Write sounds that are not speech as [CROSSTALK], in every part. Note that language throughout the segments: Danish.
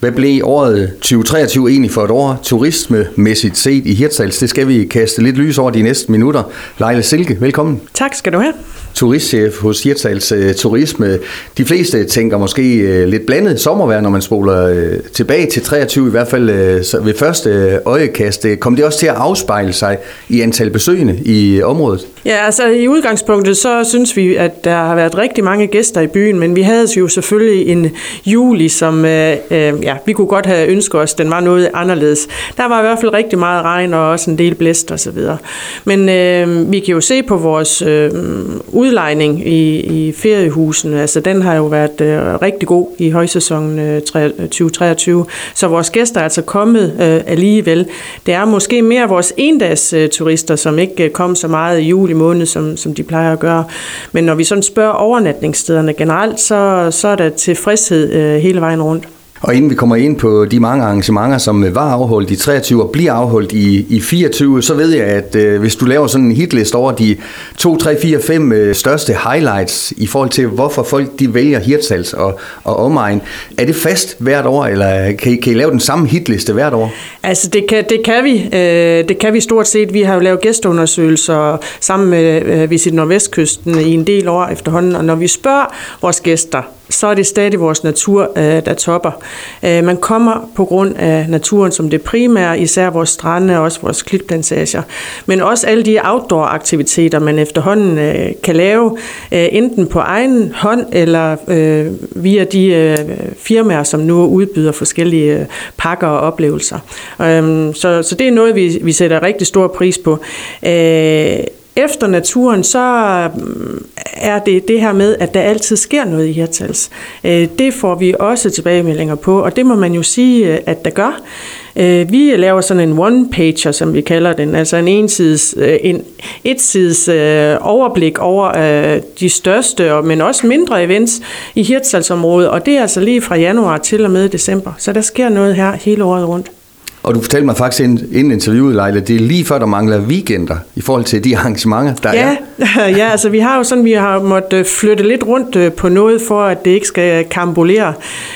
Hvad blev året 2023 egentlig for et år turismemæssigt set i Hirtshals? Det skal vi kaste lidt lys over de næste minutter. Leila Silke, velkommen. Tak skal du have. Turistchef hos Hirtshals øh, Turisme. De fleste tænker måske øh, lidt blandet sommervejr, når man spoler øh, tilbage til 23, i hvert fald ved første øjekast. øjekast. Kom det også til at afspejle sig i antal besøgende i området? Ja, altså i udgangspunktet så synes vi, at der har været rigtig mange gæster i byen, men vi havde jo selvfølgelig en juli, som øh, ja, vi kunne godt have ønsket os, den var noget anderledes. Der var i hvert fald rigtig meget regn og også en del blæst og så videre. Men øh, vi kan jo se på vores øh, udlejning i, i feriehusene, altså den har jo været øh, rigtig god i højsæsonen øh, 2023, så vores gæster er altså kommet øh, alligevel. Det er måske mere vores endags øh, turister, som ikke øh, kom så meget i juli måned, som, som de plejer at gøre. Men når vi sådan spørger overnatningsstederne generelt, så, så er der tilfredshed øh, hele vejen rundt. Og inden vi kommer ind på de mange arrangementer, som øh, var afholdt i 23 og bliver afholdt i, i 24, så ved jeg, at øh, hvis du laver sådan en hitlist over de 2, 3, 4, 5 øh, største highlights i forhold til, hvorfor folk de vælger Hirtshals og, og omegn, er det fast hvert år, eller kan I, kan I lave den samme hitliste hvert år? Altså det kan, det kan vi. Øh, det kan vi stort set. Vi har jo lavet gæsteundersøgelser sammen med øh, Visit Nordvestkysten i en del år efterhånden, og når vi spørger vores gæster, så er det stadig vores natur, øh, der topper. Øh, man kommer på grund af naturen som det primære, især vores strande og også vores klitplantager. Men også alle de outdoor-aktiviteter, man efterhånden øh, kan lave, enten på egen hånd eller via de firmaer, som nu udbyder forskellige pakker og oplevelser. Så, så det er noget, vi, vi sætter rigtig stor pris på efter naturen, så mm, er det det her med, at der altid sker noget i Hirtals. Øh, det får vi også tilbagemeldinger på, og det må man jo sige, øh, at der gør. Øh, vi laver sådan en one-pager, som vi kalder den, altså en ensides, en etsides overblik over de største, men også mindre events i Hirtshalsområdet, og det er altså lige fra januar til og med december. Så der sker noget her hele året rundt. Og du fortalte mig faktisk inden interviewet, Leila, det er lige før, der mangler weekender i forhold til de [LAUGHS] arrangementer, der ja, er. [LAUGHS] ja, altså vi har jo sådan, vi har måttet øh, flytte lidt rundt øh, på noget, for at det ikke skal kambolere.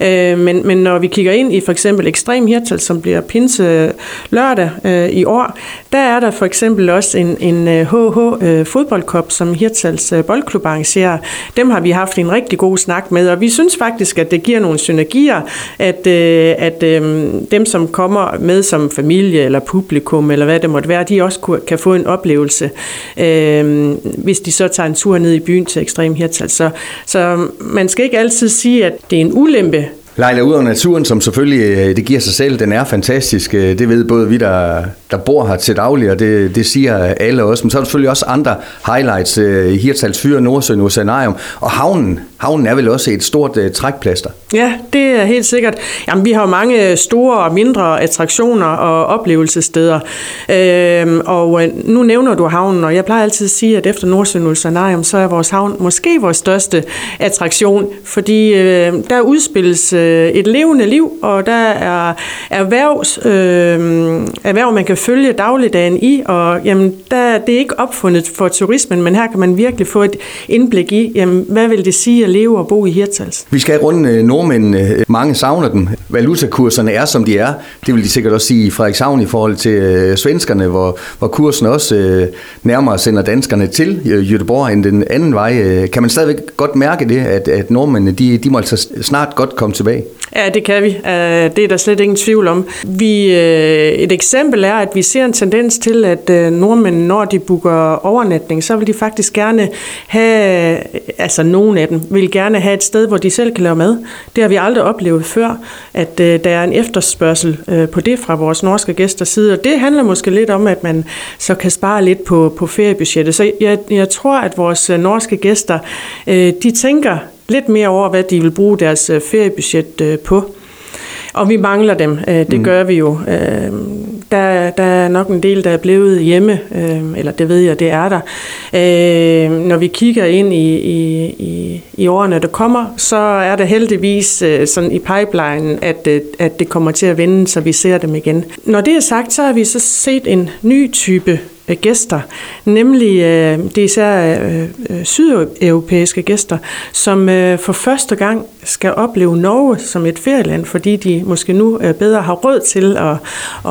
Øh, men, men når vi kigger ind i for eksempel Ekstrem Hirtal, som bliver pinse lørdag i år, der er der for eksempel også en, en øh, HH øh, fodboldkop, som Hirtals øh, boldklub arrangerer. Dem har vi haft en rigtig god snak med, og vi synes faktisk, at det giver nogle synergier, at, at dem, som kommer med som familie eller publikum, eller hvad det måtte være, de også kan få en oplevelse, hvis de så tager en tur ned i byen til Ekstrem Hirtals. Så, så man skal ikke altid sige, at det er en ulempe Lejla ud af naturen, som selvfølgelig, det giver sig selv, den er fantastisk. Det ved både vi, der, der bor her til daglig, og det, det siger alle også. Men så er der selvfølgelig også andre highlights. Øh, Hirtals Fyre, Nordsøen, Oceanarium. Og havnen, havnen er vel også et stort uh, trækplaster. Ja, det er helt sikkert. Jamen, vi har mange store og mindre attraktioner og oplevelsessteder. Øhm, og øh, nu nævner du havnen, og jeg plejer altid at sige, at efter Nordsøen Oceanarium, så er vores havn måske vores største attraktion, fordi øh, der udspilles øh, et levende liv, og der er erhvervs, øh, erhverv, man kan følge dagligdagen i, og jamen, der, det er ikke opfundet for turismen, men her kan man virkelig få et indblik i, jamen, hvad vil det sige at leve og bo i Hirtshals? Vi skal runde øh, nordmændene. Mange savner dem. Valutakurserne er, som de er. Det vil de sikkert også sige i Frederikshavn i forhold til øh, svenskerne, hvor, hvor kursen også øh, nærmere sender danskerne til Göteborg end den anden vej. Kan man stadigvæk godt mærke det, at, at nordmændene de, de må altså snart godt komme tilbage? Ja, det kan vi. Det er der slet ingen tvivl om. Vi, et eksempel er, at vi ser en tendens til, at øh, nordmænd, når de booker overnatning, så vil de faktisk gerne have, altså nogen af dem, vil gerne have et sted, hvor de selv kan lave mad. Det har vi aldrig oplevet før, at øh, der er en efterspørgsel øh, på det fra vores norske gæsters side, og det handler måske lidt om, at man så kan spare lidt på, på feriebudgettet. Så jeg, jeg tror, at vores norske gæster, de tænker lidt mere over, hvad de vil bruge deres feriebudget på. Og vi mangler dem, øh, det mm. gør vi jo. Der, der er nok en del, der er blevet hjemme, eller det ved jeg, det er der. Når vi kigger ind i, i, i årene, der kommer, så er det heldigvis sådan i pipeline, at, at det kommer til at vende, så vi ser dem igen. Når det er sagt, så har vi så set en ny type øh, Øh, gæster, nemlig øh, det er især øh, øh, sydeuropæiske gæster, som øh, for første gang skal opleve Norge som et ferieland, fordi de måske nu øh, bedre har råd til at,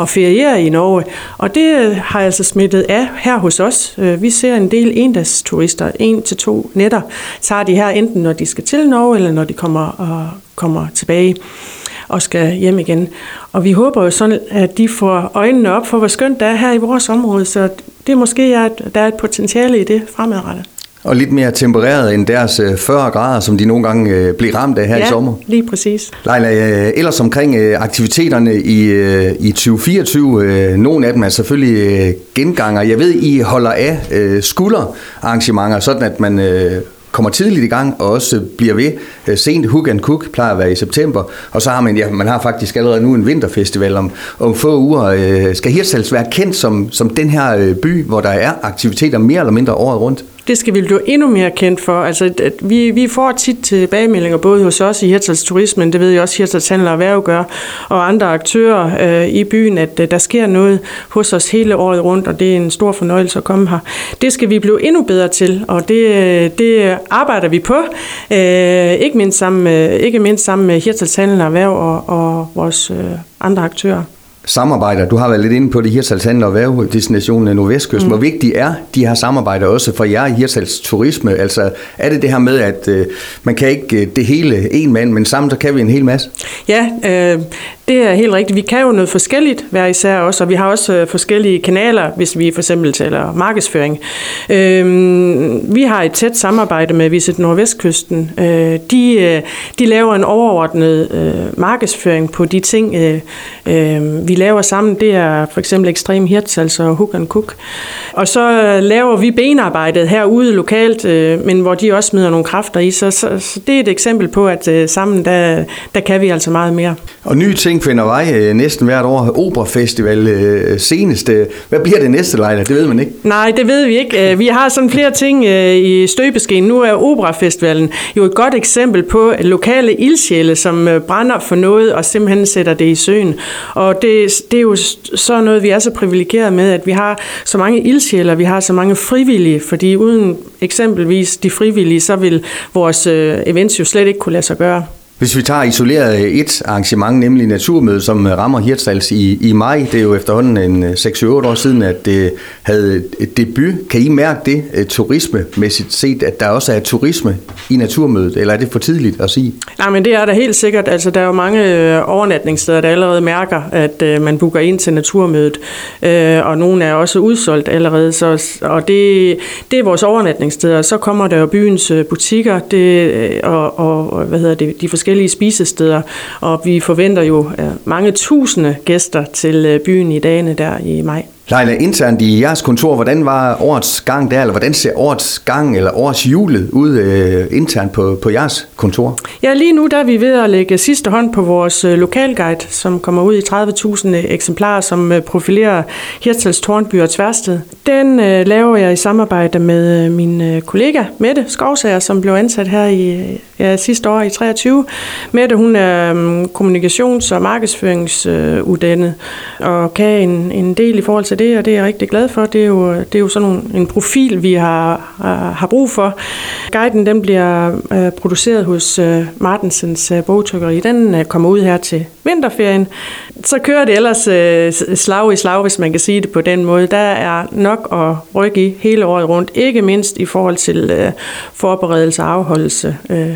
at feriere i Norge. Og det øh, har altså smittet af her hos os. Vi ser en del endagsturister, en til to nætter, tager de her enten når de skal til Norge, eller når de kommer, og kommer tilbage og skal hjem igen. Og vi håber jo sådan, at de får øjnene op for, hvor skønt det er her i vores område, så det måske er, at der er et potentiale i det fremadrettet. Og lidt mere tempereret end deres 40 grader, som de nogle gange bliver ramt af her ja, i sommer. lige præcis. Leila, ellers omkring aktiviteterne i, i 2024, nogle af dem er selvfølgelig genganger. Jeg ved, I holder af skulderarrangementer, sådan at man kommer tidligt i gang og også bliver ved øh, sent. Hook and Cook plejer at være i september, og så har man, ja, man har faktisk allerede nu en vinterfestival om, om få uger. Øh, skal Hirtshals være kendt som, som den her øh, by, hvor der er aktiviteter mere eller mindre året rundt? Det skal vi blive endnu mere kendt for. Altså, at vi, vi får tit tilbagemeldinger, både hos os i Hirtshals Turismen, det ved jeg også Hirtshals Handel og Erhverv gør, og andre aktører øh, i byen, at øh, der sker noget hos os hele året rundt, og det er en stor fornøjelse at komme her. Det skal vi blive endnu bedre til, og det, det arbejder vi på, øh, ikke, mindst sammen, ikke mindst sammen med Hirtshals Handel og Erhverv og, og vores øh, andre aktører samarbejder. Du har været lidt inde på det Hirtshals Handel og Værvedestinationen Nordvestkysten. Mm. Hvor vigtigt er de her samarbejder også for jer i Hirtshals Turisme? Altså er det det her med, at øh, man kan ikke øh, det hele en mand, men sammen så kan vi en hel masse? Ja, øh, det er helt rigtigt. Vi kan jo noget forskelligt hver især også, og vi har også øh, forskellige kanaler, hvis vi for eksempel taler markedsføring. Øh, vi har et tæt samarbejde med Visit Nordvestkysten. Øh, de, øh, de laver en overordnet øh, markedsføring på de ting, øh, øh, vi laver sammen. Det er for eksempel Ekstrem Hirtshals og Hook and Cook. Og så laver vi benarbejdet herude lokalt, øh, men hvor de også smider nogle kræfter i. Så, så, så det er et eksempel på, at øh, sammen der, der kan vi altså meget mere. Og nye ting finder vej øh, næsten hvert år. Opera Festival øh, senest. Hvad bliver det næste, Leila? Det ved man ikke. Nej, det ved vi ikke. Øh, vi har sådan flere ting øh, i støbeskeen. Nu er Opera Festivalen jo et godt eksempel på lokale ildsjæle, som øh, brænder for noget og simpelthen sætter det i søen. Og det, det er jo så noget, vi er så privilegeret med, at vi har så mange ildsjæler, vi har så mange frivillige, fordi uden eksempelvis de frivillige, så vil vores øh, events jo slet ikke kunne lade sig gøre. Hvis vi tager isoleret et arrangement, nemlig Naturmødet, som rammer Hirtshals i, i maj, det er jo efterhånden en øh, 6-8 år siden, at det havde et debut. Kan I mærke det øh, turismemæssigt set, at der også er turisme i Naturmødet, eller er det for tidligt at sige? Nej, men det er der helt sikkert. Altså, der er jo mange øh, overnatningssteder, der allerede mærker, at øh, man booker ind til Naturmødet, og nogle er også udsolgt allerede, så, og det, det er vores overnatningssteder. Så kommer der jo byens butikker det, og, og hvad hedder det, de forskellige spisesteder, og vi forventer jo mange tusinde gæster til øh, byen i dagene der i maj. Leila, internt i jeres kontor, hvordan var årets gang der, eller hvordan ser årets gang eller årets julet ud øh, internt på, på jeres kontor? Ja, lige nu der er vi ved at lægge sidste hånd på vores øh, lokalguide, som kommer ud i 30.000 øh, eksemplarer, som øh, profilerer Hirtshals, Tornby og Tværsted. Den øh, laver jeg i samarbejde med øh, min øh, kollega Mette Skovsager, som blev ansat her i øh, ja, sidste år i 23. Mette, hun er øh, kommunikations- og markedsføringsuddannet øh, og kan en, en del i forhold til til det, og det er jeg rigtig glad for. Det er jo, det er jo sådan en profil, vi har, øh, har brug for. Guiden den bliver øh, produceret hos øh, Martensens bogtrykkeri. Den kommer ud her til vinterferien. Så kører det ellers øh, slag i slag, hvis man kan sige det på den måde. Der er nok at rykke i hele året rundt, ikke mindst i forhold til øh, forberedelse og afholdelse øh,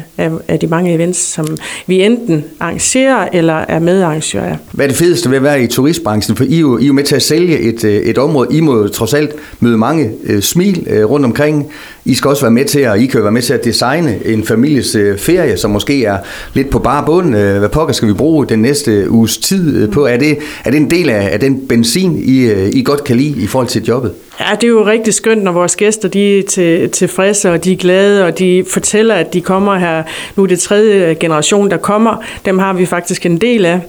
af, de mange events, som vi enten arrangerer eller er medarrangører af. Hvad er det fedeste ved at være i turistbranchen? For I er jo, I er jo med til at sælge et, et område. I må trods alt møde mange øh, smil øh, rundt omkring. I skal også være med til at, I kan være med til at designe en families øh, ferie, som måske er lidt på bare bund. Øh, hvad pokker skal vi bruge den næste uges tid øh, på? Er det, er det en del af, af den benzin, I, øh, I godt kan lide i forhold til jobbet? Ja, det er jo rigtig skønt, når vores gæster de er til, tilfredse, og de er glade, og de fortæller, at de kommer her. Nu er det tredje generation, der kommer. Dem har vi faktisk en del af.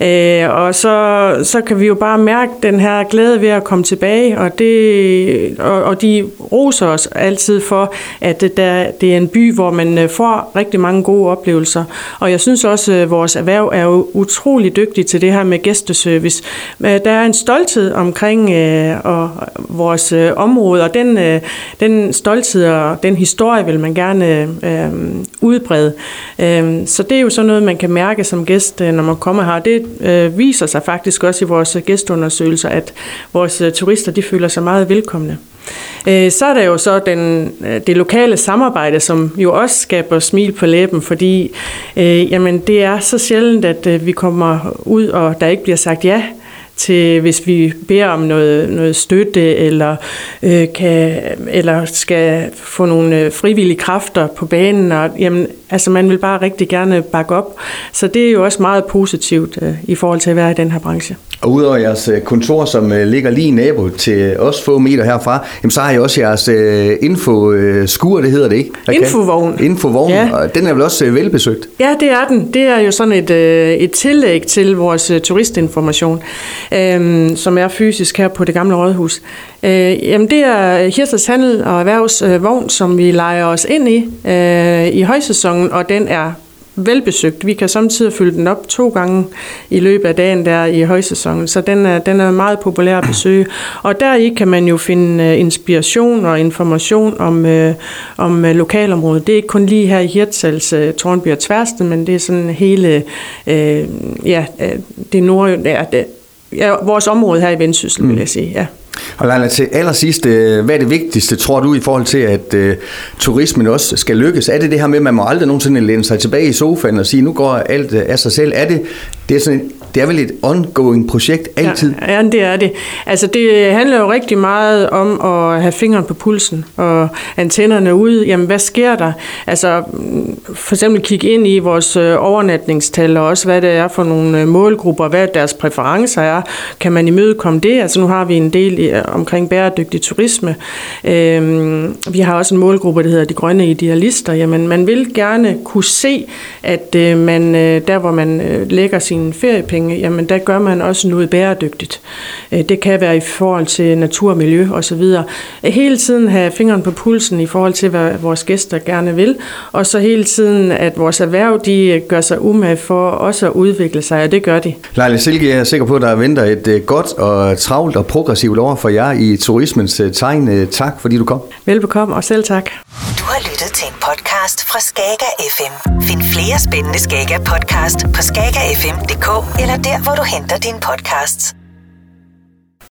Øh, og så, så kan vi jo bare mærke den her glæde ved at komme tilbage, og, det, og, og de roser os altid for, at det, der, det er en by, hvor man øh, får rigtig mange gode oplevelser. Og jeg synes også, at vores erhverv er jo utrolig dygtig til det her med gæsteservice. Øh, der er en stolthed omkring øh, og vores vores øh, område, og den, øh, den stolthed og den historie vil man gerne øh, udbrede. Øh, så det er jo sådan noget, man kan mærke som gæst, øh, når man kommer her. Det øh, viser sig faktisk også i vores gæstundersøgelser, at vores øh, turister de føler sig meget velkomne. Øh, så er der jo så den, øh, det lokale samarbejde, som jo også skaber smil på læben, fordi øh, jamen, det er så sjældent, at øh, vi kommer ud, og der ikke bliver sagt ja til, hvis vi beder om noget, noget støtte, eller, øh, kan, eller skal få nogle øh, frivillige kræfter på banen. Og, jamen, altså, man vil bare rigtig gerne bakke op. Så det er jo også meget positivt øh, i forhold til at være i den her branche. Og udover jeres øh, kontor, som øh, ligger lige nabo til os få meter herfra, jamen, så har I også jeres infoskur, det hedder det ikke? Infovogn. Infovogn, ja. og den er vel også velbesøgt? Ja, det er den. Det er jo sådan et, et tillæg til vores turistinformation øh, som er fysisk her på det gamle rådhus. Øh, jamen det er Hirsers Handel og Erhvervsvogn, øh, som vi leger os ind i øh, i højsæsonen, og den er velbesøgt. Vi kan samtidig fylde den op to gange i løbet af dagen der i højsæsonen, så den er, den er meget populær at [CLEARS THROAT] besøge. Og deri kan man jo finde øh, inspiration og information om, øh, om øh, lokalområdet. Det er ikke kun lige her i Hirtshals, Tornby og Tværsten, men det er sådan hele øh, ja, det nord, ja, det, ja, vores område her i Vendsyssel, mm. vil jeg sige. Ja. Og Leila, til allersidst, øh, hvad er det vigtigste, tror du, i forhold til, at uh, turismen også skal lykkes? Er det det her med, at man må aldrig nogensinde læne sig tilbage i sofaen og sige, nu går alt øh, af sig selv? Er det, det er sådan en det er vel et ongoing projekt altid? Ja, ja, det er det. Altså, det handler jo rigtig meget om at have fingeren på pulsen og antennerne ude. Jamen, hvad sker der? Altså, for eksempel kigge ind i vores øh, overnatningstal, og også hvad det er for nogle øh, målgrupper, hvad deres præferencer er. Kan man imødekomme det? Altså, nu har vi en del øh, omkring bæredygtig turisme. Øhm, vi har også en målgruppe, der hedder de grønne idealister. Jamen, man vil gerne kunne se, at man der, hvor man lægger sine feriepenge, udvikling, jamen der gør man også noget bæredygtigt. Øh, det kan være i forhold til natur og miljø osv. Hele tiden have fingeren på pulsen i forhold til, hvad vores gæster gerne vil, og så hele tiden, at vores erhverv de gør sig umage for også at udvikle sig, og det gør de. Leila Silke, jeg er sikker på, at der venter et øh, godt og travlt og progressivt år for jer i turismens øh, tegn. Tak, fordi du kom. Velbekomme, og selv tak. Du har lyttet til en podcast fra Skager FM. Find flere spændende Skager podcast på skagerfm.dk eller der, hvor du henter dine podcasts.